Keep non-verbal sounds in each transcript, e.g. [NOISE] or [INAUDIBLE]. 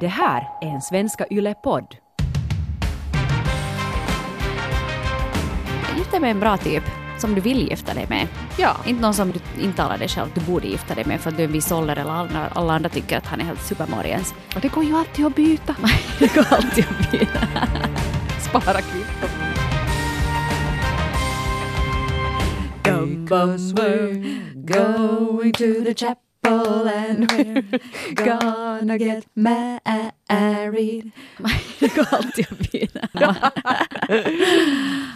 Det här är en Svenska Yle-podd. Gifta dig med en bra typ som du vill gifta dig med. Ja. Inte någon som du intalar dig själv att du borde gifta dig med för att du är en viss ålder eller alla, alla andra tycker att han är helt supermorgens. Och det går ju alltid att byta. [LAUGHS] Det går alltid att byta. [LAUGHS] Spara kvitto. Because we're going to the chapel and we're gonna get married. Det går alltid att byta. [LAUGHS]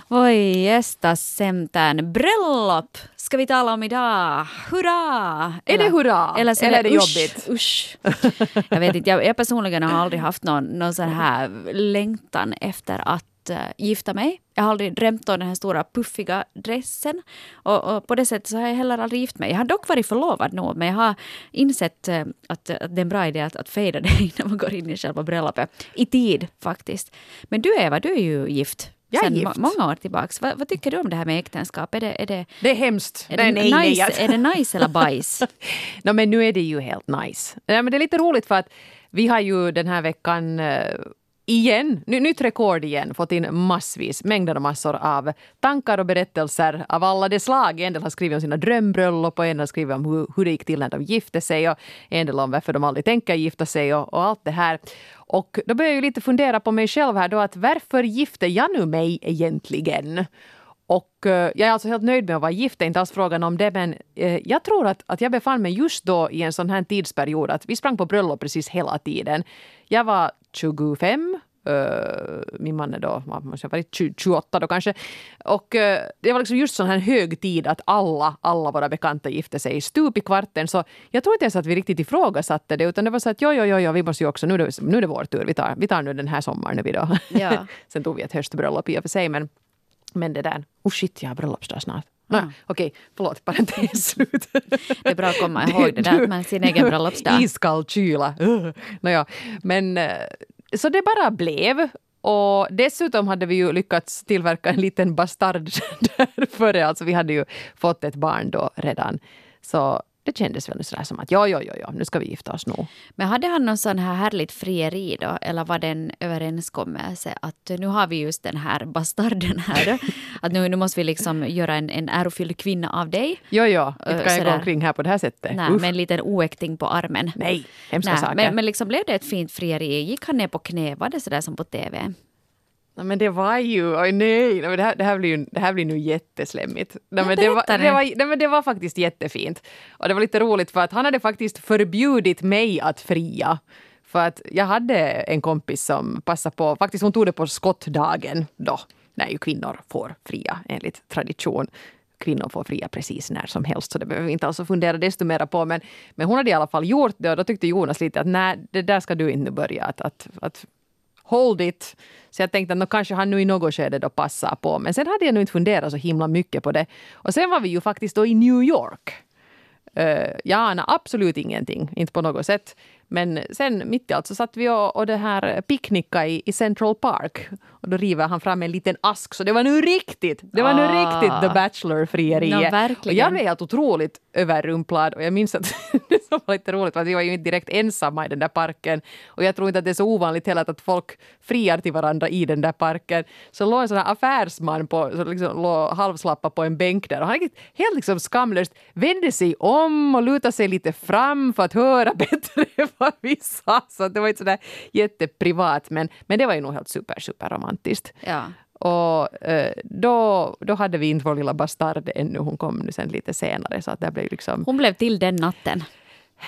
Voi jestas sentään. Bröllop ska vi tala om idag. Hurra! Är det hurra? Eller, så Eller är det usch, jobbigt? Usch. Jag vet inte, jag, jag personligen har aldrig haft någon, någon sån här längtan efter att uh, gifta mig. Jag har aldrig drömt om den här stora puffiga dressen. Och, och på det sättet så har jag heller aldrig gift mig. Jag har dock varit förlovad nu, men jag har insett uh, att, att det är en bra idé att, att fejda det [LAUGHS] innan man går in i själva bröllopet. I tid faktiskt. Men du Eva, du är ju gift. Jag är gift. må- många år tillbaks. Vad, vad tycker du om det här med äktenskap? Är det, är det, Det är hemskt. är det, nej, nej. nice, är det nice eller bajs? [LAUGHS] no, men nu är det ju helt nice. Ja, men det är lite roligt för att vi har ju den här veckan eh, igen, ny, nytt rekord igen, fått in massvis, mängder och massor av tankar och berättelser av alla de slag. En del har skrivit om sina drömbröllop och en del har skrivit om hur, hur det gick till när de gifte sig och en del om varför de aldrig tänker gifta sig och, och allt det här. Och då börjar jag ju lite fundera på mig själv här då att varför gifte jag nu mig egentligen? Och eh, jag är alltså helt nöjd med att vara gift, det är inte alls frågan om det, men eh, jag tror att, att jag befann mig just då i en sån här tidsperiod att vi sprang på bröllop precis hela tiden. Jag var 25, eh, min man är då, vad måste ha varit, 20 28 då kanske. Och eh, det var liksom just sån här hög tid att alla, alla våra bekanta gifte sig stup i kvarten. Så jag tror inte ens att vi riktigt ifrågasatte det, utan det var så att jo, jo, jo, jo vi måste ju också, nu är det, nu är det vår tur, vi tar, vi tar nu den här sommaren nu vi då. Ja. [LAUGHS] Sen tog vi ett höstbröllop i och för sig, men men det där, oh shit, jag har bröllopsdag snart. Nej, Okej, förlåt, parentes slut. [LAUGHS] Det är bra att komma ihåg det där med sin egen bröllopsdag. [LAUGHS] Iskall kyla. Uh. [LAUGHS] Nåja, men eh, så det bara blev. Och dessutom hade vi ju lyckats tillverka en liten bastard där före. Alltså vi hade ju fått ett barn då redan. Så det kändes väl sådär som att ja, ja, ja, ja, nu ska vi gifta oss nog. Men hade han någon sån här härligt frieri då? Eller var det en överenskommelse att nu har vi just den här bastarden här då? [LAUGHS] Att nu, nu måste vi liksom göra en, en ärofylld kvinna av dig. Jo, jo, inte kan jag gå omkring här på det här sättet. Nej, Uff. med en liten oäkting på armen. Nej, hemska Nej, saker. men, men liksom blev det ett fint frieri? Gick han ner på knä? Var det sådär som på TV? Nej, men det var ju, oj nej, nej men det, här, det, här blir det här blir nu jätteslemmigt. Nej, men det, var, det, var, nej, men det var faktiskt jättefint. Och det var lite roligt för att han hade faktiskt förbjudit mig att fria. För att jag hade en kompis som passade på, faktiskt hon tog det på skottdagen då, när ju kvinnor får fria enligt tradition. Kvinnor får fria precis när som helst, så det behöver vi inte alls fundera desto mera på. Men, men hon hade i alla fall gjort det och då tyckte Jonas lite att nej, det där ska du inte börja. Att, att, att hold it. Så jag tänkte att no, kanske han nu i något skede då passar på. Men sen hade jag nu inte funderat så himla mycket på det. Och sen var vi ju faktiskt då i New York. Uh, jag anar absolut ingenting, inte på något sätt. Men sen mitt i allt så satt vi och, och det här picknicka i, i Central Park. Och då river han fram en liten ask. Så det var nu riktigt, det var nu Ah. riktigt The Bachelor-frieriet. Nå, och jag blev helt otroligt överrumplad. Och jag minns att [LAUGHS] det var lite roligt att vi var ju inte direkt ensamma i den där parken. Och jag tror inte att det är så ovanligt heller att folk friar till varandra i den där parken. Så låg en sån här affärsman på, så liksom låg halvslappa på en bänk där. Och han helt liksom skamlöst vände sig om och lutade sig lite fram för att höra [LAUGHS] bättre vad vi sa. Så det var inte sådär jätteprivat. Men, men det var ju nog helt super, super romantiskt. Ja. Och eh, då, då hade vi inte vår lilla bastard ännu. Hon kom nu sen lite senare. Så att det blev liksom... Hon blev till den natten,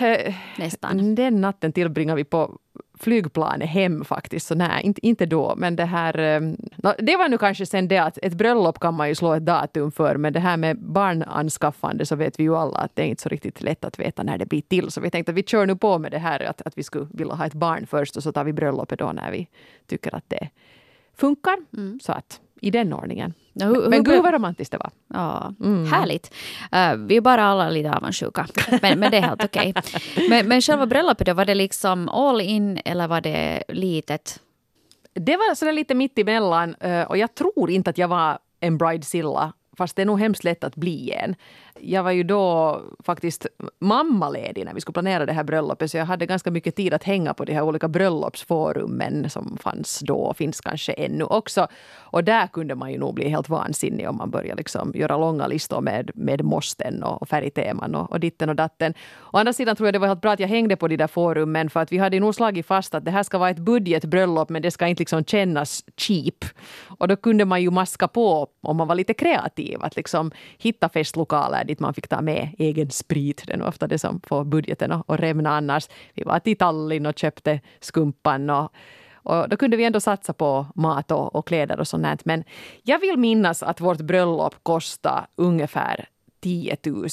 Eh, nästan. Den natten tillbringade vi på flygplanet hem faktiskt. Så nej, inte, inte då. Men det här... eh, nå, det var nu kanske sen det att ett bröllop kan man ju slå ett datum för. Men det här med barnanskaffande så vet vi ju alla att det är inte så riktigt lätt att veta när det blir till. Så vi tänkte att vi kör nu på med det här att, att vi skulle vilja ha ett barn först och så tar vi bröllopet då när vi tycker att det funkar. Så att i den ordningen. Nå, hur- Men gud vad romantiskt det var. Ja, Mm. härligt. Eh, vi är bara alla lite avundsjuka, men, men det är helt okej. Men, men själva bröllopet då, var det liksom all in eller var det litet? Det var sådär lite mitt emellan eh, och jag tror inte att jag var en bridezilla fast det är nog hemskt lätt att bli en. Jag var ju då faktiskt mammaledig när vi skulle planera det här bröllopet så jag hade ganska mycket tid att hänga på de här olika bröllopsforumen som fanns då och finns kanske ännu också. Och där kunde man ju nog bli helt vansinnig om man började liksom göra långa listor med, med måsten och, färgteman och, och ditten och datten. Å andra sidan tror jag det var helt bra att jag hängde på de där forumen för att vi hade nog slagit fast att det här ska vara ett budgetbröllop men det ska inte liksom kännas cheap. Och då kunde man ju maska på om man var lite kreativ att liksom hitta festlokaler dit man fick ta med egen sprit. Det är nog ofta det som får budgeten att rämna annars. Vi var till Tallinn och köpte skumpan och och då kunde vi ändå satsa på mat och, och kläder och sånt. Men jag vill minnas att vårt bröllop kostade ungefär 10 000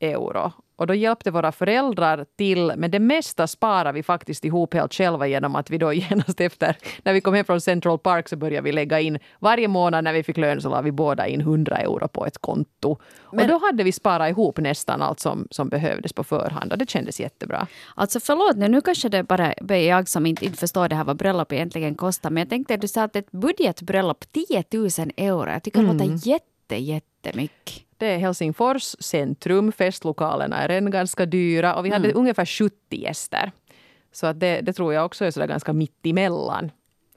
euro. Och då hjälpte våra föräldrar till, men det mesta sparar vi faktiskt ihop helt själva genom att vi då [LAUGHS] genast efter, när vi kom hem från Central Park så började vi lägga in, varje månad när vi fick lön så la vi båda in 100 euro på ett konto. Men, och då hade vi sparat ihop nästan allt som, som behövdes på förhand och det kändes jättebra. Alltså förlåt nu, nu kanske det bara är jag som inte, inte förstår det här vad bröllop egentligen kostar, men jag tänkte att du sa att ett budgetbröllop 10 000 euro, jag tycker mm. det låter jätte, jättemycket. Det är Helsingfors centrum. Festlokalerna är redan ganska dyra och vi hade mm. ungefär 70 gäster. Så att det, det tror jag också är sådär ganska mitt emellan.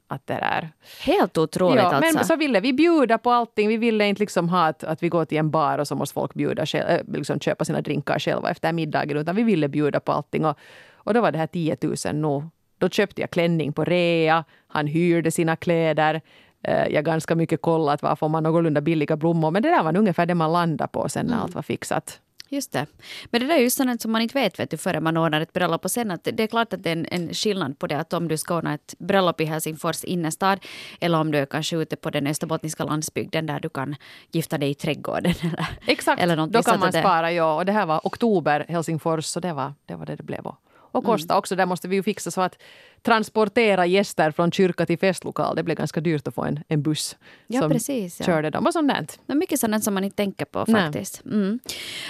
Att det är. Helt otroligt ja, alltså. Men så ville vi bjuda på allting. Vi ville inte liksom ha att, att vi går till en bar och så måste folk bjuda själv, äh, liksom köpa sina drinkar själva efter middagen. Utan vi ville bjuda på allting. Och, och då var det här 10 000 nog. Då köpte jag klänning på rea. Han hyrde sina kläder. Eh, jag ganska mycket kollat var får man någorlunda billiga blommor. Men det där var ungefär det man landade på sen när mm. allt var fixat. Just det. Men det där är ju sånt som man inte vet, vet du, förrän man ordnar ett bröllop. Och sen att det är klart att det är en, en skillnad på det att om du ska ordna ett bröllop i Helsingfors innerstad eller om du är kanske ute på den österbottniska landsbygden där du kan gifta dig i trädgården. Eller, Exakt, eller då kan man spara. Ja. Och det här var oktober, Helsingfors, så det var det var det, det blev och kosta mm. också. Där måste vi ju fixa så att transportera gäster från kyrka till festlokal. Det blev ganska dyrt att få en, en buss ja, som precis, ja. körde dem och sånt där. Mycket sånt som man inte tänker på faktiskt. Mm.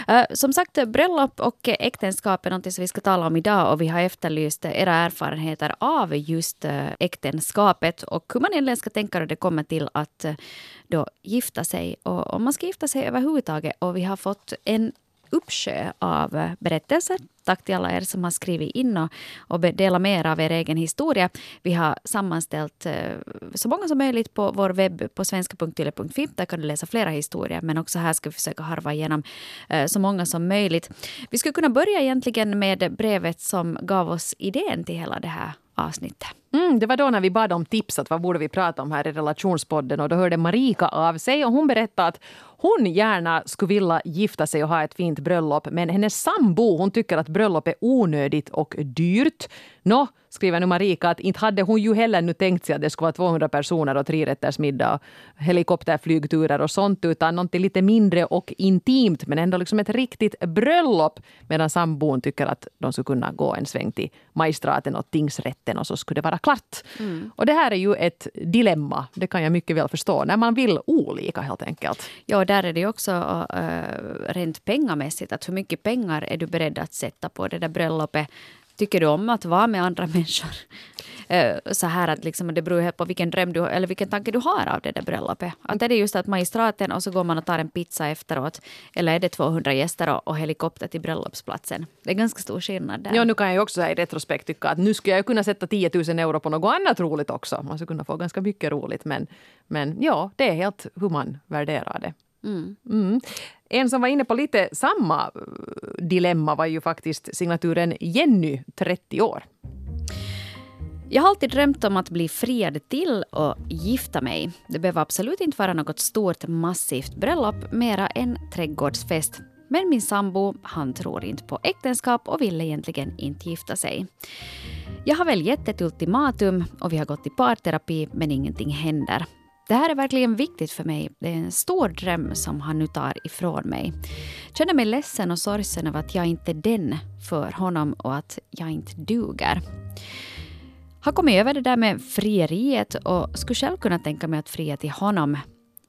Uh, som sagt, bröllop och äktenskap är något som vi ska tala om idag och vi har efterlyst era erfarenheter av just uh, äktenskapet och hur man egentligen ska tänka när det kommer till att uh, då gifta sig och om man ska gifta sig överhuvudtaget. Och vi har fått en uppsjö av eh, berättelser. Tack till alla er som har skrivit in och, och delat med er av er egen historia. Vi har sammanställt eh, så många som möjligt på vår webb på svenska.yle.fi. Där kan du läsa flera historier, men också här ska vi försöka harva igenom eh, så många som möjligt. Vi skulle kunna börja egentligen med brevet som gav oss idén till hela det här avsnittet. Mm, det var då när vi bad om tips att vad borde vi prata om här i relationspodden och då hörde Marika av sig och hon berättade att hon gärna skulle vilja gifta sig och ha ett fint bröllop men hennes sambo hon tycker att bröllop är onödigt och dyrt. Nå, skriver nu Marika, att inte hade hon ju heller nu tänkt sig att det skulle vara 200 personer och trerättersmiddag, helikopterflygturer och sånt, utan någonting lite mindre och intimt, men ändå liksom ett riktigt bröllop. Medan sambon tycker att de skulle kunna gå en sväng till magistraten och tingsrätten och så skulle det vara klart. Mm. Och det här är ju ett dilemma, det kan jag mycket väl förstå, när man vill olika helt enkelt. Ja, där är det ju också äh, rent pengamässigt, att hur mycket pengar är du beredd att sätta på det där bröllopet? Tycker du om att vara med andra [LAUGHS] människor? Eh, så här att liksom, det beror helt på vilken dröm du, eller vilken tanke du har av det där bröllopet. Att är det just att magistraten och så går man och tar en pizza efteråt. Eller är det 200 gäster och, och helikopter till bröllopsplatsen. Det är ganska stor skillnad där. Ja, nu kan jag också säga i retrospekt tycka att nu skulle jag kunna sätta 10 000 euro på något annat roligt också. Man skulle kunna få ganska mycket roligt. Men, men ja, det är helt hur man värderar det. Mm. Mm. En som var inne på lite samma dilemma var ju faktiskt signaturen Jenny, 30 år. Jag har alltid drömt om att bli friad till och gifta mig. Det behöver absolut inte vara något stort massivt bröllop, mera en trädgårdsfest. Men min sambo, han tror inte på äktenskap och vill egentligen inte gifta sig. Jag har väl gett ett ultimatum och vi har gått i parterapi men ingenting händer. Det här är verkligen viktigt för mig. Det är en stor dröm som han nu tar ifrån mig. Jag känner mig ledsen och sorgsen över att jag inte är den för honom och att jag inte duger. Har kommit över det där med frieriet och skulle själv kunna tänka mig att fria till honom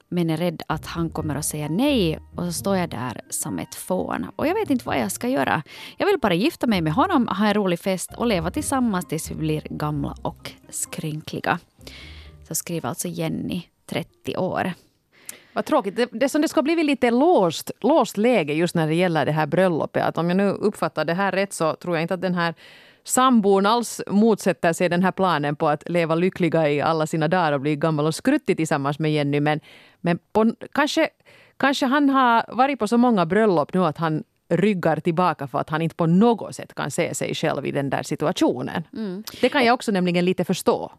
men är rädd att han kommer att säga nej och så står jag där som ett fån. Och jag vet inte vad jag ska göra. Jag vill bara gifta mig med honom, ha en rolig fest och leva tillsammans tills vi blir gamla och skrynkliga. Så skriver alltså Jenny, 30 år. Vad tråkigt. Det, det som det ska bli lite låst, låst läge just när det gäller det här bröllopet. Att om jag nu uppfattar det här rätt så tror jag inte att den här sambon alls motsätter sig den här planen på att leva lyckliga i alla sina dagar och bli gammal och skruttig tillsammans med Jenny. Men, men på, kanske, kanske han har varit på så många bröllop nu att han ryggar tillbaka för att han inte på något sätt kan se sig själv i den där situationen. Mm. Det kan jag också nämligen lite förstå.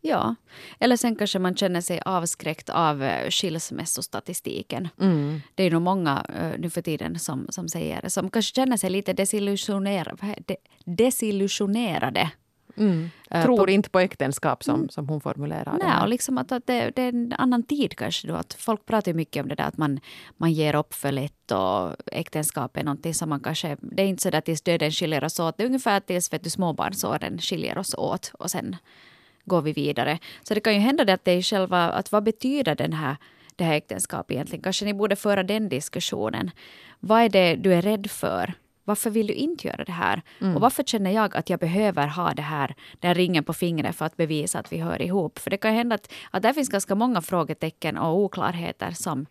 Ja, eller sen kanske man känner sig avskräckt av eh, skilsmässostatistiken. Mm. Det är nog många uh, nu för tiden som, som säger som kanske känner sig lite desillusionerade. desillusionerade. Mm. Uh, Tror på, inte på äktenskap som, mm. som hon formulerar det. Nej, och liksom att, att det, det, är en annan tid kanske. Då, att folk pratar mycket om det där att man, man ger upp för lätt och äktenskap är någonting som man kanske... Det är inte så där tills döden skiljer oss åt. Det är ungefär tills vet du, småbarnsåren skiljer oss åt. Och sen går vi vidare. Så det kan ju hända det att det är själva, att vad betyder den här, det här äktenskapet egentligen? Kanske ni borde föra den diskussionen. Vad är det du är rädd för? Varför vill du inte göra det här? Mm. Och varför känner jag att jag behöver ha det här, den ringen på fingret för att bevisa att vi hör ihop? För det kan hända att, att där finns ganska många frågetecken och oklarheter som,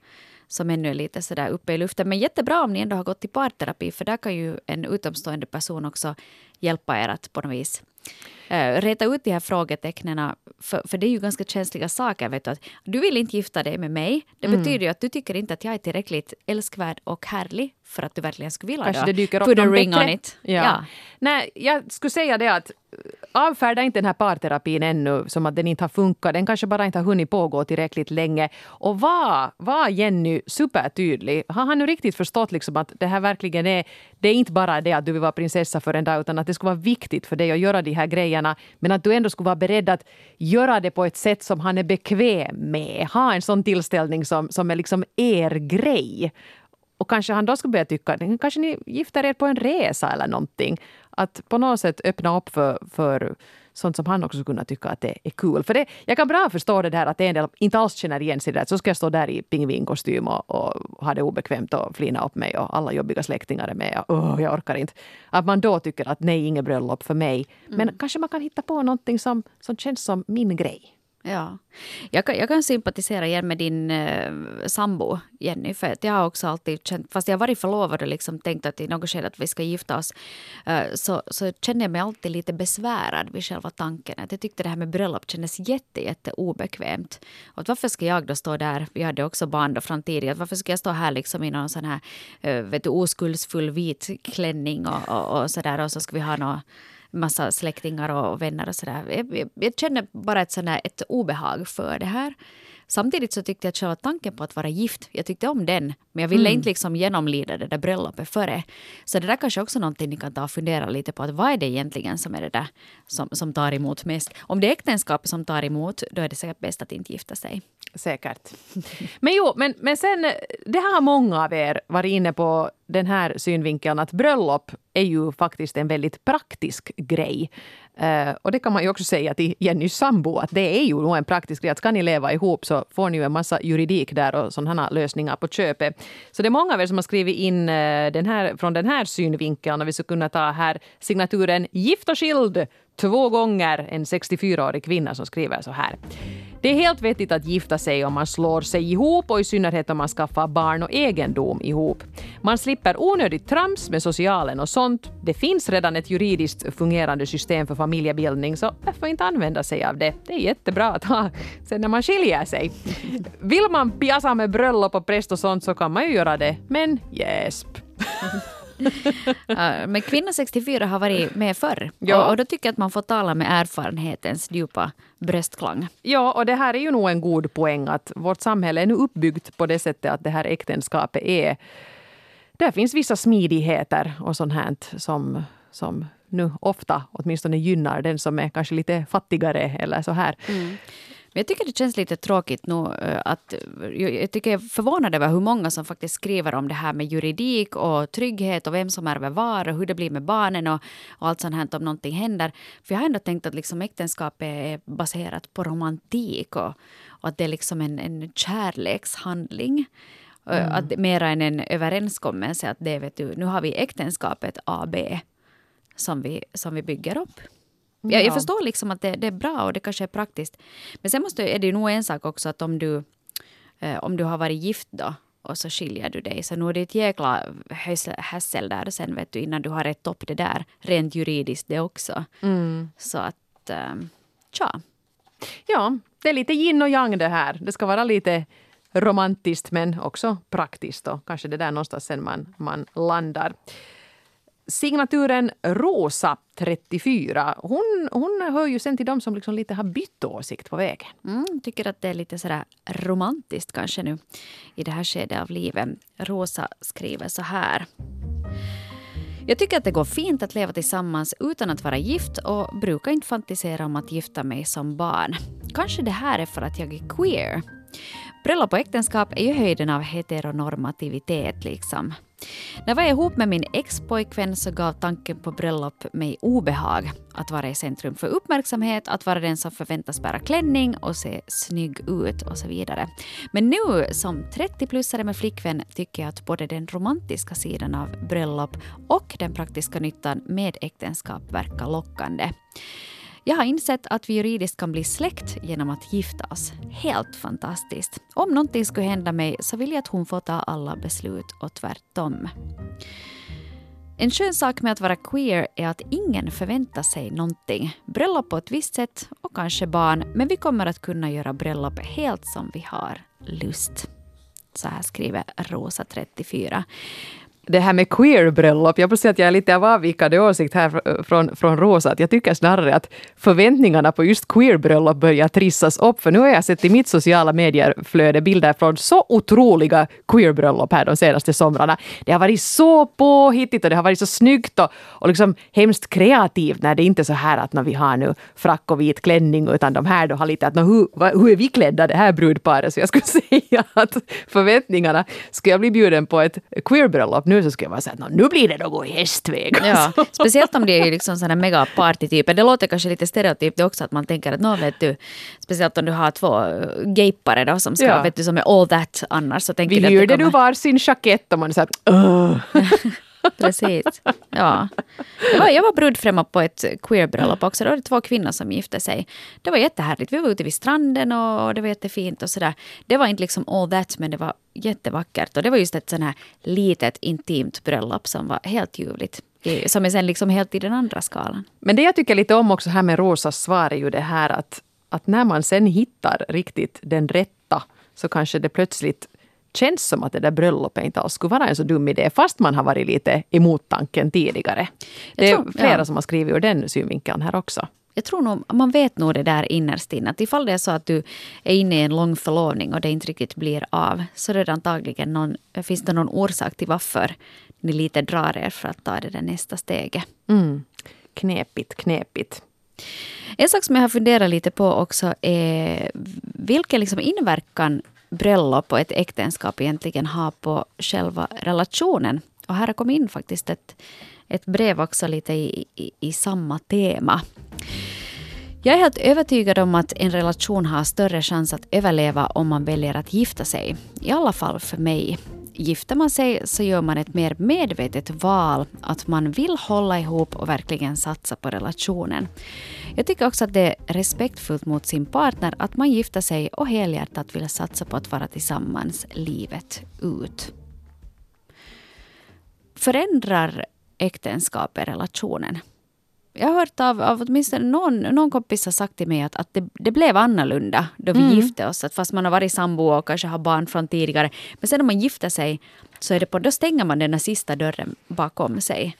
som ännu är lite sådär uppe i luften. Men jättebra om ni ändå har gått till parterapi för där kan ju en utomstående person också hjälpa er att på något vis uh, reta ut de här frågetecknen. För, för det är ju ganska känsliga saker. Vet du, att du vill inte gifta dig med mig. Det mm. betyder ju att du tycker inte att jag är tillräckligt älskvärd och härlig för att du verkligen skulle vilja Kanske det dyker upp Put a ring bättre. on it. Ja. ja. Nej, jag skulle säga det att avfärda inte den här parterapin ännu som att den inte har funkat. Den kanske bara inte har hunnit pågå tillräckligt länge. Och var, var Jenny supertydlig. Har han nu riktigt förstått liksom att det här verkligen är... Det är inte bara det att du vill vara prinsessa för en dag utan att det skulle vara viktigt för dig att göra de här grejerna. Men att du ändå skulle vara beredd att göra det på ett sätt som han är bekväm med. Ha en sån tillställning som, som är liksom er grej. Och kanske han då skulle börja tycka, kanske ni gifter er på en resa eller någonting. Att på något sätt öppna upp för, för sånt som han också skulle kunna tycka att det är kul. För det, jag kan bra förstå det där att en del inte alls känner igen sig där. Så ska jag stå där i pingvinkostym och, och ha det obekvämt och flina upp mig och alla jobbiga släktingar är med. Och, oh, jag orkar inte. Att man då tycker att nej, inget bröllop för mig. Men mm. kanske man kan hitta på någonting som, som känns som min grej. Ja. Jag kan, jag kan sympatisera igen med din eh, sambo, Jenny. För att jag har också alltid känt, fast jag har varit förlovad och liksom tänkt att i något skede att vi ska gifta oss, eh, så, så känner jag mig alltid lite besvärad vid själva tanken. Att jag tyckte det här med bröllop kändes jätte, jätte obekvämt. Och varför ska jag då stå där, vi hade också barn då från tidigare, varför ska jag stå här liksom i någon sån här eh, vet du, oskuldsfull vit klänning och, och, och sådär och så ska vi ha något massa släktingar och vänner och sådär. Jag, jag, känner bara ett, sådär, ett obehag för det här. Samtidigt så tyckte jag att själva tanken på att vara gift, jag tyckte om den. Men jag ville mm. inte liksom genomlida det där bröllopet före. Så det där kanske också är någonting ni kan ta och fundera lite på. Att vad är det egentligen som är det där som, som tar emot mest? Om det är äktenskapet som tar emot, då är det säkert bäst att inte gifta sig. Säkert. Men jo, men, men sen, det har många av er varit inne på den här synvinkeln att bröllop är ju faktiskt en väldigt praktisk grej. Uh, och det kan man ju också säga till Jennys sambo att det är ju nog en praktisk grej. Att ska ni leva ihop så får ni ju en massa juridik där och sådana lösningar på köpet. Så det är många av er som har skrivit in uh, den här, från den här synvinkeln och vi skulle kunna ta här signaturen gift och skild två gånger en 64-årig kvinna som skriver så här. Det är helt vettigt att gifta sig om man slår sig ihop och i synnerhet om man skaffar barn och egendom ihop. Man slipper onödigt trams med socialen och sånt. Det finns redan ett juridiskt fungerande system för familjebildning så varför inte använda sig av det? Det är jättebra att ha sen när man skiljer sig. Vill man piasa med bröllop och präst och sånt så kan man ju göra det, men jäsp. [LAUGHS] men kvinna 64 har varit med förr. Ja. Och, och då tycker jag att man får tala med erfarenhetens djupa bröstklang. Ja, och det här är ju nog en god poäng att vårt samhälle är nu uppbyggt på det sättet att det här äktenskapet är... Där finns vissa smidigheter och sånt här som, som nu ofta åtminstone gynnar den som är kanske lite fattigare eller så här. Mm. Men jag tycker det känns lite tråkigt nu eh, att jag tycker jag är förvånad över hur många som faktiskt skriver om det här med juridik och trygghet och vem som ärver var och hur det blir med barnen och, och allt sånt här om någonting händer. För jag har ändå tänkt att liksom äktenskapet är baserat på romantik och, och att det är liksom en, en kärlekshandling. Mm. Att mera än en överenskommelse att det vet du, nu har vi äktenskapet AB som vi, som vi bygger upp. Ja. Jag, jag förstår liksom att det, det, är bra och det kanske är praktiskt. Men sen måste, är det nog en sak också att om du eh, om du har varit gift då och så skiljer du dig. Så nu är det ett jäkla hassel där sen vet du innan du har rätt upp det där rent juridiskt det också. Mm. Så att, äh, tja. Ja, det är lite yin och yang det här. Det ska vara lite romantiskt men också praktiskt och kanske det där någonstans sen man, man landar. Signaturen Rosa 34, hon, hon hör ju sen till dem som liksom lite har bytt åsikt på vägen. Mm, tycker att det är lite sådär romantiskt kanske nu i det här skedet av livet. Rosa skriver så här. Jag tycker att det går fint att leva tillsammans utan att vara gift och brukar inte fantisera om att gifta mig som barn. Kanske det här är för att jag är queer. Bröllop och äktenskap är ju höjden av heteronormativitet liksom. När jag var ihop med min ex-pojkvän så gav tanken på bröllop mig obehag. Att vara i centrum för uppmärksamhet, att vara den som förväntas bära klänning och se snygg ut och så vidare. Men nu som 30-plussare med flickvän tycker jag att både den romantiska sidan av bröllop och den praktiska nyttan med äktenskap verkar lockande. Jag har insett att vi juridiskt kan bli släkt genom att gifta oss. Helt fantastiskt. Om någonting skulle hända mig så vill jag att hon får ta alla beslut och tvärtom. En skön sak med att vara queer är att ingen förväntar sig någonting. Bröllop på ett visst sätt och kanske barn, men vi kommer att kunna göra bröllop helt som vi har lust. Så här skriver Rosa 34 det här med queerbröllop. jag måste säga att jag är lite av avvikande åsikt här från, från Rosa. Att jag tycker snarare att förväntningarna på just queerbröllop börjar trissas upp. För nu har jag sett i mitt sociala medier-flöde bilder från så otroliga queerbröllop här de senaste somrarna. Det har varit så påhittigt och det har varit så snyggt och, och liksom hemskt kreativt när det inte är så här att när vi har nu frack och vit klänning utan de här då har lite att hur, hur är vi klädda det här brudparet? Så jag skulle [LAUGHS] säga att förväntningarna, ska jag bli bjuden på ett queerbröllop nu så skulle jag vara så att nu blir det något i hästväg. Ja, [LAUGHS] speciellt om det är liksom sådana mega partytyper. Det låter kanske lite stereotypt också att man tänker att nå vet du, speciellt om du har två gaypare då som ska, ja. vet du, som är all that annars så tänker Vi du hyrde kommer... du varsin jackett och man är så här, [LAUGHS] [LAUGHS] Precis. Ja. Jag var, jag var brudfrämma på ett queerbröllop också. Då var det två kvinnor som gifte sig. Det var jättehärligt. Vi var ute vid stranden och det var jättefint och sådär. Det var inte liksom all that, men det var jättevackert. Och det var just ett sån här litet intimt bröllop som var helt ljuvligt. Som är sen liksom helt i den andra skalan. Men det jag tycker lite om också här med Rosas svar är ju det här att, att när man sen hittar riktigt den rätta så kanske det plötsligt känns som att det där bröllopet inte alls skulle vara en så dum idé fast man har varit lite emot tanken tidigare. Det är tror, flera ja. som har skrivit ur den synvinkeln här också. Jag tror nog, man vet nog det där innerst inne. Att ifall det är så att du är inne i en lång förlovning och det inte riktigt blir av så är det antagligen någon, finns det någon orsak till varför ni lite drar er för att ta det där nästa steget. Mm. Knepigt, knepigt. En sak som jag har funderat lite på också är vilken liksom inverkan bröllop och ett äktenskap egentligen har på själva relationen. Och här har kommit in faktiskt ett, ett brev också lite i, i, i samma tema. Jag är helt övertygad om att en relation har större chans att överleva om man väljer att gifta sig. I alla fall för mig. Gifter man sig så gör man ett mer medvetet val att man vill hålla ihop och verkligen satsa på relationen. Jag tycker också att det är respektfullt mot sin partner att man gifter sig och helhjärtat vill satsa på att vara tillsammans livet ut. Förändrar äktenskapet relationen? Jag har hört av, av åtminstone någon, någon kompis har sagt till mig att, att det, det blev annorlunda då vi mm. gifte oss. Att fast man har varit sambo och kanske har barn från tidigare. Men sen när man gifter sig så är det på, då stänger man den sista dörren bakom sig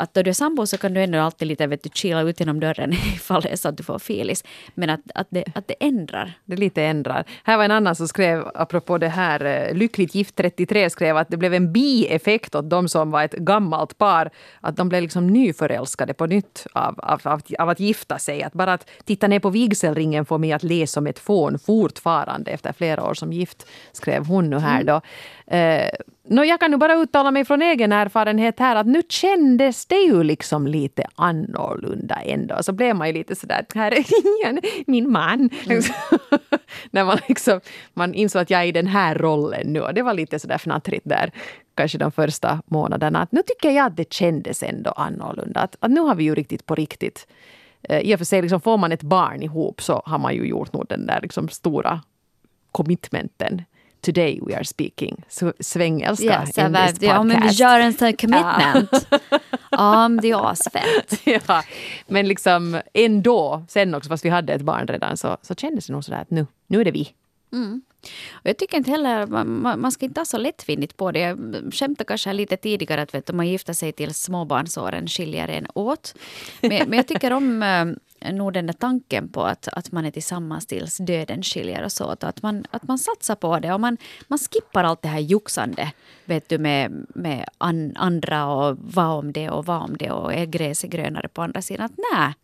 att då du är sambo så kan du ändå alltid lite vet du, chilla ut genom dörren [LAUGHS] ifall det är så att du får filis. Men att, att, det, att det ändrar. Det lite ändrar. Här var en annan som skrev, apropå det här, eh, Lyckligt gift 33 skrev att det blev en bieffekt åt de som var ett gammalt par. Att de blev liksom nyförälskade på nytt av, av, av, av att gifta sig. Att bara att titta ner på vigselringen får mig att le som ett fån fortfarande efter flera år som gift, skrev hon nu här då. Mm. Eh, No, jag kan nu bara uttala mig från egen erfarenhet här att nu kändes det ju liksom lite annorlunda ändå. Så blev man ju lite sådär, här är igen min man. Mm. [LAUGHS] När man liksom, man insåg att jag är i den här rollen nu. Och det var lite sådär fnattrigt där, kanske de första månaderna. Att nu tycker jag att det kändes ändå annorlunda. Att, att nu har vi ju riktigt på riktigt eh, i och för sig, liksom, får man ett barn ihop så har man ju gjort nog den där liksom, stora commitmenten today we are speaking så svengelska Ja, så in this ja, men vi podcast. gör en sån commitment. [LAUGHS] Ja, men det är asfett. [LAUGHS] ja, men liksom ändå, sen också fast vi hade ett barn redan så, så kändes det nog sådär att nu, nu är det vi. Och jag tycker inte heller, man, man ska inte ta så lättvindigt på det. Jag skämtade kanske lite tidigare att vet, om man gifter sig till småbarnsåren skiljer en åt. Men, men jag tycker om eh, nog den där tanken på att, att man är tillsammans tills döden skiljer oss åt. Och att man, att man satsar på det och man, man skippar allt det här joxande vet du, med, med an, andra och vad om det och vad om det och är gräset grönare på andra sidan. Att nej,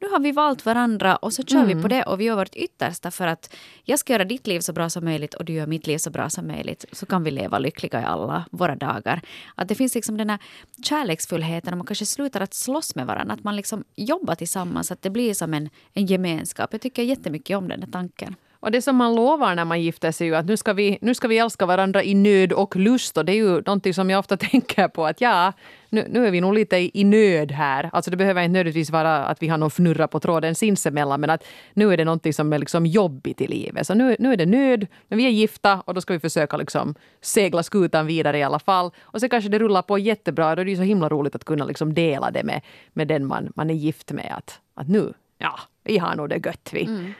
nu har vi valt varandra och så kör vi på det och vi gör vårt yttersta för att jag ska göra ditt liv så bra som möjligt och du gör mitt liv så bra som möjligt. Så kan vi leva lyckliga i alla våra dagar. Att det finns liksom den här kärleksfullheten och man kanske slutar att slåss med varandra. Att man liksom jobbar tillsammans, att det blir som en, en gemenskap. Jag tycker jättemycket om den här tanken. Och det som man lovar när man gifter sig är ju att nu ska, vi, nu ska vi älska varandra i nöd och lust. Och det är ju någonting som jag ofta [LAUGHS] tänker på att ja, nu, nu är vi nog lite i, i nöd här. Alltså det behöver inte nödvändigtvis vara att vi har någon fnurra på tråden sinsemellan men att nu är det någonting som är liksom jobbigt i livet. Så nu, nu är det nöd, men vi är gifta och då ska vi försöka liksom segla skutan vidare i alla fall. Och så kanske det rullar på jättebra. Då är det ju så himla roligt att kunna liksom dela det med, med den man, man är gift med. Att, att nu, ja, vi har nog det gött vi. Mm.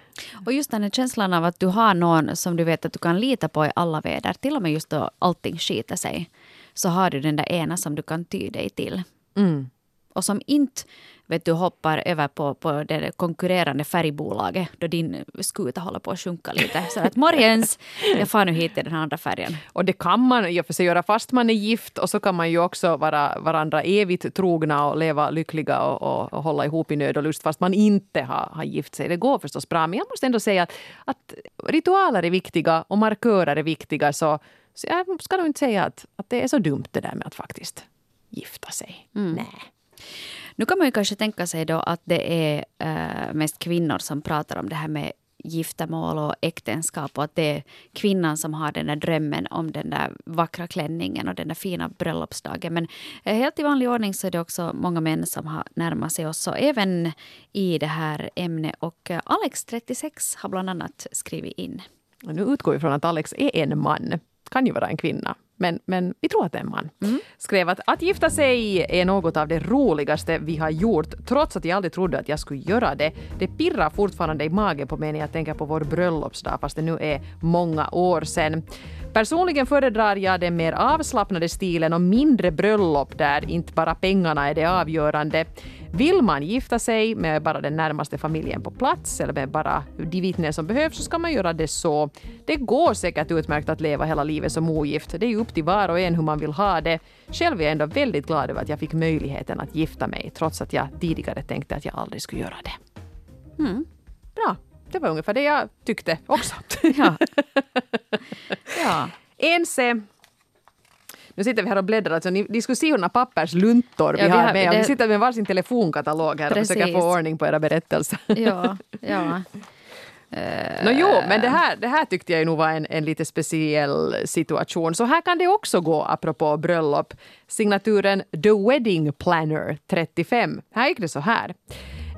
Och just den här känslan av att du har någon som du vet att du kan lita på i alla väder. Till och med just då allting skiter sig. Så har du den där ena som du kan ty dig till. Mm. Och som inte vet du, hoppar över på, på det konkurrerande färgbolaget då din skuta håller på att sjunka lite. Så att morgens, jag far nu hit till den andra färgen. Och det kan man i och för sig göra fast man är gift och så kan man ju också vara varandra evigt trogna och leva lyckliga och, och, och hålla ihop i nöd och lust fast man inte har, har gift sig. Det går förstås bra men jag måste ändå säga att, att ritualer är viktiga och markörer är viktiga så, så jag ska nog inte säga att, att det är så dumt det där med att faktiskt gifta sig. Nej. Nu kan man ju kanske tänka sig då att det är äh, mest kvinnor som pratar om det här med giftermål och äktenskap och att det är kvinnan som har den där drömmen om den där vackra klänningen och den där fina bröllopsdagen. Men eh, helt i vanlig ordning så är det också många män som har närmat sig oss och även i det här ämnet. Och eh, Alex, 36, har bland annat skrivit in. Och nu utgår vi från att Alex är en man. Kan ju vara en kvinna. Men, men vi tror att det är en man. Skrev att att gifta sig är något av det roligaste vi har gjort trots att jag aldrig trodde att jag skulle göra det. Det pirrar fortfarande i magen på mig när jag tänker på vår bröllopsdag fast det nu är många år sedan. Personligen föredrar jag den mer avslappnade stilen och mindre bröllop där inte bara pengarna är det avgörande. Vill man gifta sig med bara den närmaste familjen på plats eller med bara de vittnen som behövs så ska man göra det så. Det går säkert utmärkt att leva hela livet som ogift. Det är ju upp till var och en hur man vill ha det. Själv är jag ändå väldigt glad över att jag fick möjligheten att gifta mig trots att jag tidigare tänkte att jag aldrig skulle göra det. Mm. Bra, det var ungefär det jag tyckte också. [LAUGHS] Ja. [LAUGHS] ja. Ense nu sitter vi här och bläddrar. Alltså, ni, ni skulle se hurdana pappersluntor Ja, vi vi har med. det- Vi sitter med varsin telefonkatalog här och försöker Precis. få ordning på era berättelser. ja, ja. [LAUGHS] Nå, jo, men det här, det här tyckte jag nog var en, en lite speciell situation. Så här kan det också gå apropå bröllop. Signaturen The Wedding Planner 35. Här gick det så här.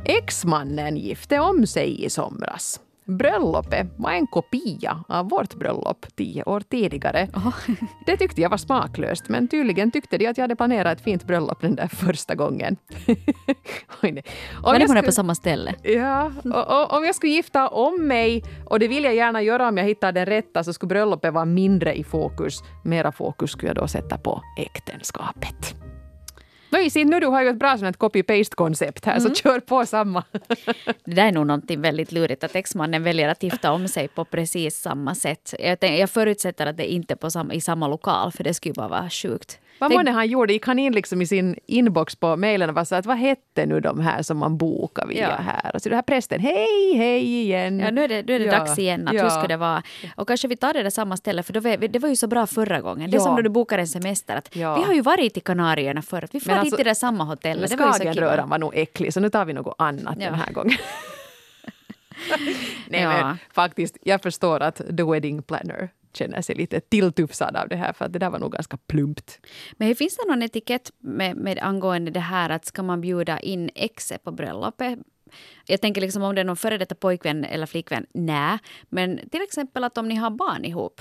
Exmannen gifte om sig i somras. Bröllopet var en kopia av vårt bröllop tio år tidigare. [LAUGHS] Det tyckte jag var smaklöst, men tydligen tyckte de att jag hade planerat ett fint bröllop den där första gången. [LAUGHS] Oj, är skulle- på samma ställe. Ja, och, och, om jag skulle gifta om mig, och det vill jag gärna göra om jag hittar den rätta, så skulle bröllopet vara mindre i fokus. Mera fokus skulle jag då sätta på äktenskapet. No, Isin, nu du har ju ett bra sånt copy-paste-koncept här, så kör på samma. Det där är nog någonting väldigt lurigt att exmannen väljer att gifta om sig på precis samma sätt. Jag, tänk, jag förutsätter att det inte är på samma, i samma lokal för det skulle bara vara sjukt. Vad Tänk- månne han gjorde? Gick han in liksom i sin inbox på mejlen och var så att vad hette nu de här som man bokar via Ja. här? Och så det här prästen, hej, hej igen. Ja, nu är det, nu är det Ja, dags igen. Att ja. Hur ska det vara? Och kanske vi tar det där samma ställe, för då, vi- det var ju så bra förra gången. Det är som när du bokar en semester. Att. Vi har ju varit i Kanarieöarna förut. Vi får alltså- till det samma hotell. Men Skagenröran var nog äcklig, så nu tar vi något annat den här gången. [LAUGHS] [LAUGHS] Nej, men faktiskt, jag förstår att The Wedding Planner känner sig lite tilltufsad av det här, för att det där var nog ganska plumpt. Men finns det någon etikett med, med angående det här att ska man bjuda in exet på bröllopet? Jag tänker liksom om det är någon före detta pojkvän eller flickvän, nej. Men till exempel att om ni har barn ihop.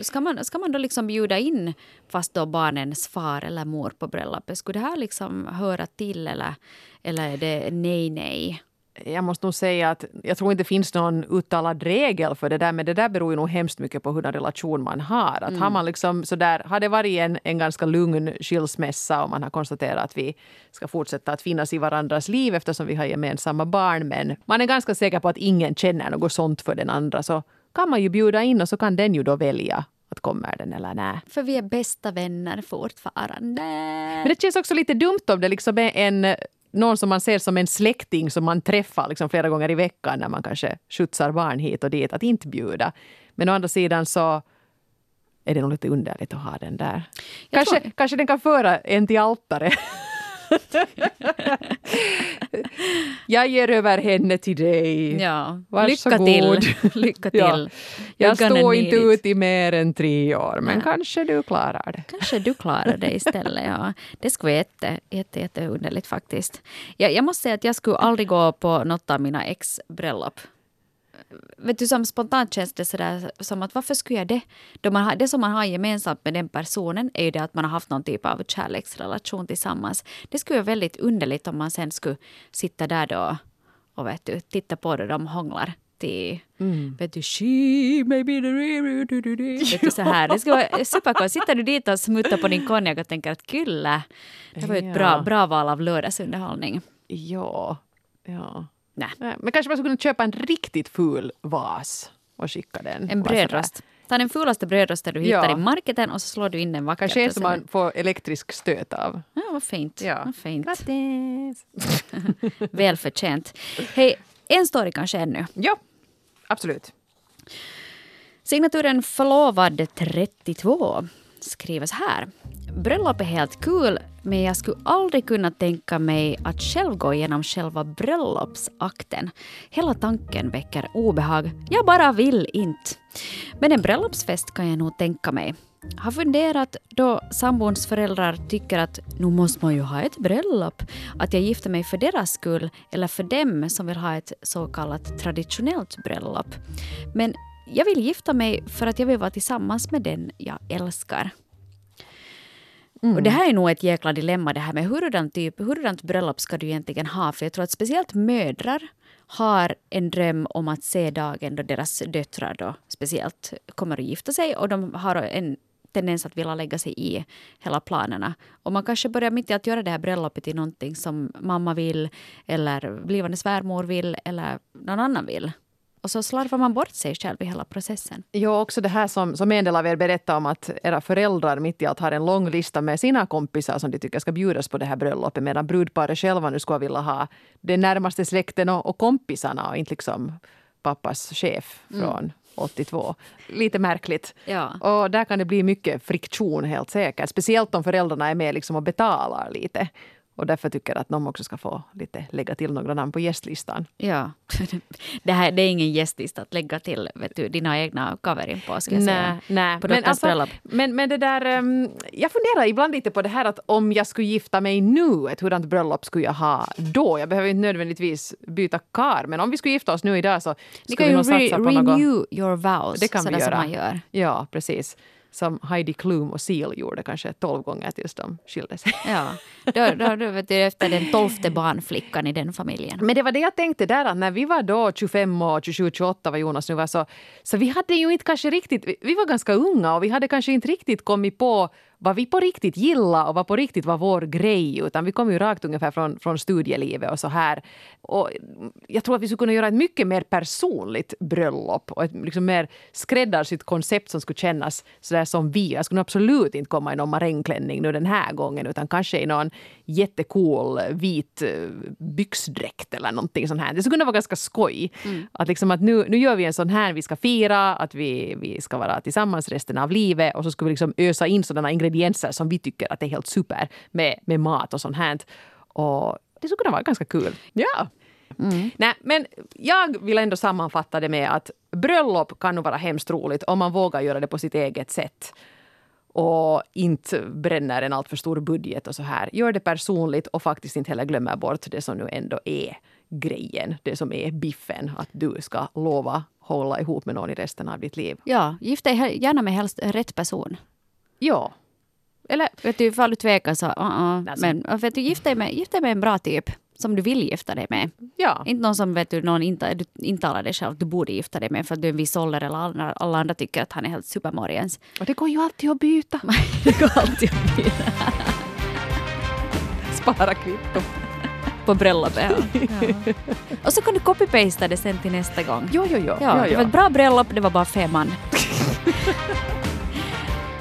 Ska man, ska man då liksom bjuda in fast då barnens far eller mor på bröllopet? Skulle det här liksom höra till eller, eller är det nej, nej? Jag måste nog säga att jag tror inte det finns någon uttalad regel för det där, men det där beror ju nog hemskt mycket på hurdan relation man har. Att mm. har man liksom sådär, har det varit en, en ganska lugn skilsmässa och man har konstaterat att vi ska fortsätta att finnas i varandras liv eftersom vi har gemensamma barn, men man är ganska säker på att ingen känner något sånt för den andra, så kan man ju bjuda in och så kan den ju då välja att kommer den eller nej. För vi är bästa vänner fortfarande. Men det känns också lite dumt om det liksom är en någon som man ser som en släkting som man träffar liksom flera gånger i veckan när man kanske skjutsar barn hit och dit, att inte bjuda. Men å andra sidan så är det nog lite underligt att ha den där. kanske, tror... kanske den kan föra en till altaret. [LAUGHS] [LAUGHS] jag ger över henne till dig. Ja. Lycka till. [LAUGHS] Lycka till. Ja. Jag står inte ut i mer än tre år, men ja. kanske du klarar det. Kanske du klarar det istället. Ja. Det skulle vara jätte, jätte, jätte underligt faktiskt. Jag, jag måste säga att jag skulle aldrig gå på något av mina ex bröllop vet du, som spontant känns det sådär som att varför skulle jag det? Då man har, det som man har gemensamt med den personen är ju det att man har haft någon typ av kärleksrelation tillsammans. Det skulle vara väldigt underligt om man sen skulle sitta där då och vet du, titta på det de hånglar till mm. vet du, she maybe the du, du, vet du, så här. Det skulle vara superkonstigt. Sitter du dit och smuttar på din konjak och tänker att kylla, det var ett bra, bra val av lördagsunderhållning. Ja, ja. Nej. Men kanske man skulle kunna köpa en riktigt ful vas och skicka den. En brödrost. Ta den fulaste brödrosten du hittar ja. i marketen och så slår du in den vackert. Kanske en som man får elektrisk stöt av. Ja, vad fint. Ja. Vad fint. Grattis! [LAUGHS] Välförtjänt. Hej, en story kanske ännu. Ja, absolut. Signaturen förlovad 32 skriver så här. Bröllop är helt kul, men jag skulle aldrig kunna tänka mig att själv gå igenom själva bröllopsakten. Hela tanken väcker obehag. Jag bara vill inte. Men en bröllopsfest kan jag nog tänka mig. Har funderat då sambons föräldrar tycker att nu måste man ju ha ett bröllop, att jag gifter mig för deras skull eller för dem som vill ha ett så kallat traditionellt bröllop. Men jag vill gifta mig för att jag vill vara tillsammans med den jag älskar. Mm. Och det här är nog ett jäkla dilemma det här med hurdant, typ, hurdant bröllop ska du egentligen ha? För jag tror att speciellt mödrar har en dröm om att se dagen då deras döttrar då speciellt kommer att gifta sig och de har en tendens att vilja lägga sig i hela planerna. Och man kanske börjar mitt i att göra det här bröllopet till någonting som mamma vill eller blivande svärmor vill eller någon annan vill. Och så slarvar man bort sig själv i hela processen. Ja, också det här som, som en del av er berättade om att era föräldrar mitt i allt har en lång lista med sina kompisar som de tycker ska bjudas på det här bröllopet medan brudparet själva nu skulle vilja ha den närmaste släkten och, och kompisarna och inte liksom pappas chef mm. från mm. 82. Lite märkligt. Ja. Och där kan det bli mycket friktion helt säkert. Speciellt om föräldrarna är med liksom och betalar lite. Och därför tycker jag att de också ska få lite lägga till några namn på gästlistan. Ja, [LAUGHS] det, här, det är ingen gästlista att lägga till vet du, dina egna coverin på. Jag nej, säga. nej. På men, alltså, men, men det där, um, jag funderar ibland lite på det här att om jag skulle gifta mig nu, ett hurdant bröllop skulle jag ha då? Jag behöver inte nödvändigtvis byta kar, men om vi skulle gifta oss nu idag så skulle vi nog satsa på något. Renew your vows, det kan vi göra. som man gör. Ja, precis som Heidi Klum och Seal gjorde kanske tolv gånger tills de skilde sig. [LAUGHS] Ja, då, då, då vet du, efter den tolfte barnflickan i den familjen. Men det var det jag tänkte där att när vi var då 25 och 27, 28 var Jonas nu var så, så vi hade ju inte kanske riktigt, vi var ganska unga och vi hade kanske inte riktigt kommit på vad vi på riktigt gillade och vad på riktigt var vår grej. Utan vi kom ju rakt ungefär från, från studielivet och så här. Och jag tror att vi skulle kunna göra ett mycket mer personligt bröllop och ett liksom mer skräddarsytt koncept som skulle kännas sådär som vi. Jag skulle absolut inte komma i någon marängklänning nu den här gången utan kanske i någon jättecool vit eh, byxdräkt eller någonting sånt här. Det skulle kunna vara ganska skoj. Mm. Att, liksom att nu, nu gör vi en sån här, vi ska fira, att vi, vi ska vara tillsammans resten av livet och så ska vi liksom ösa in sådana ingredienser som vi tycker att är helt super med, med mat och sånt här. Och det skulle kunna vara ganska kul. Ja. Mm. Nej, men jag vill ändå sammanfatta det med att bröllop kan nog vara hemskt roligt om man vågar göra det på sitt eget sätt och inte bränner en alltför stor budget och så här. Gör det personligt och faktiskt inte heller glömmer bort det som nu ändå är grejen, det som är biffen, att du ska lova hålla ihop med någon i resten av ditt liv. Ja, gift dig gärna med helst rätt person. Ja. Eller Vet du, ifall du tvekar så, uh -uh. Alltså- men vet du, gift dig, med, gift dig med en bra typ som du vill gifta dig med. ja. Inte någon som vet du, någon inte, du intalar dig själv att du borde gifta dig med för att du är en viss ålder eller alla, alla andra tycker att han är helt supermorgens. Och det går ju alltid att byta. [LAUGHS] Det går alltid att bli [LAUGHS] Spara kvitto. på bröllopet. Ja. Ja. [LAUGHS] Och så kan du copy-pasta det sen till nästa gång. Jo, jo, jo. Ja, jo, det var ett bra bröllop, det var bara fem man.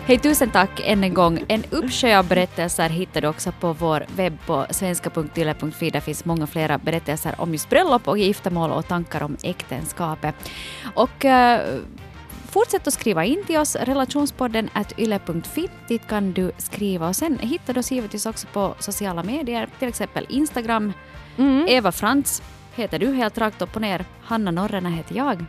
Hej, tusen tack än en gång. En uppsjö av berättelser hittar du också på vår webb på svenska.yle.fi. Där finns många flera berättelser om just bröllop och giftermål och tankar om äktenskapet. Och eh, Fortsätt att skriva in till oss, relationspodden at yle.fi. Dit kan du skriva och sen hittar du oss givetvis också på sociala medier, till exempel Instagram. Mm. Eva Frans heter du helt rakt upp och ner. Hanna Norrena heter jag.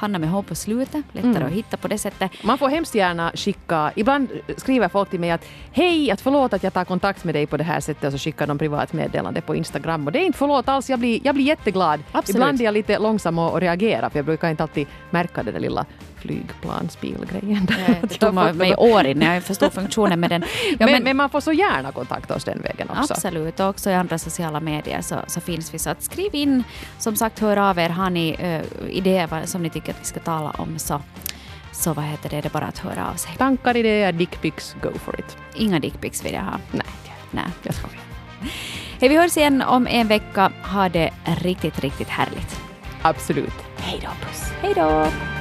Hanna med H på slutet, lättare Mm. att hitta på det sättet. Man får hemskt gärna skicka, ibland skriver folk till mig att hej, att förlåt att jag tar kontakt med dig på det här sättet och så skickar de privat meddelande på Instagram och det är inte förlåt alls, jag blir, jag blir jätteglad. Absolut. Ibland är jag lite långsam att att reagera för jag brukar inte alltid märka den där lilla flygplansbilgrejen. [LAUGHS] Det tog mig år innan jag förstod funktionen med den. [LAUGHS] Ja, men, men, man får så gärna kontakta oss den vägen också. Absolut, och också i andra sociala medier så, så finns vi. Så att skriv in, som sagt, hör av er. Har ni uh, idéer som ni tycker att vi ska tala om så, så vad heter det, det är bara att höra av sig. Tankar, idéer, dickpics, go for it. Inga dickpics vill jag ha. Nej, Nej. jag skojar. Hej, vi hörs igen om en vecka. Ha det riktigt, riktigt härligt. Absolut. Hej då, puss. Hej då!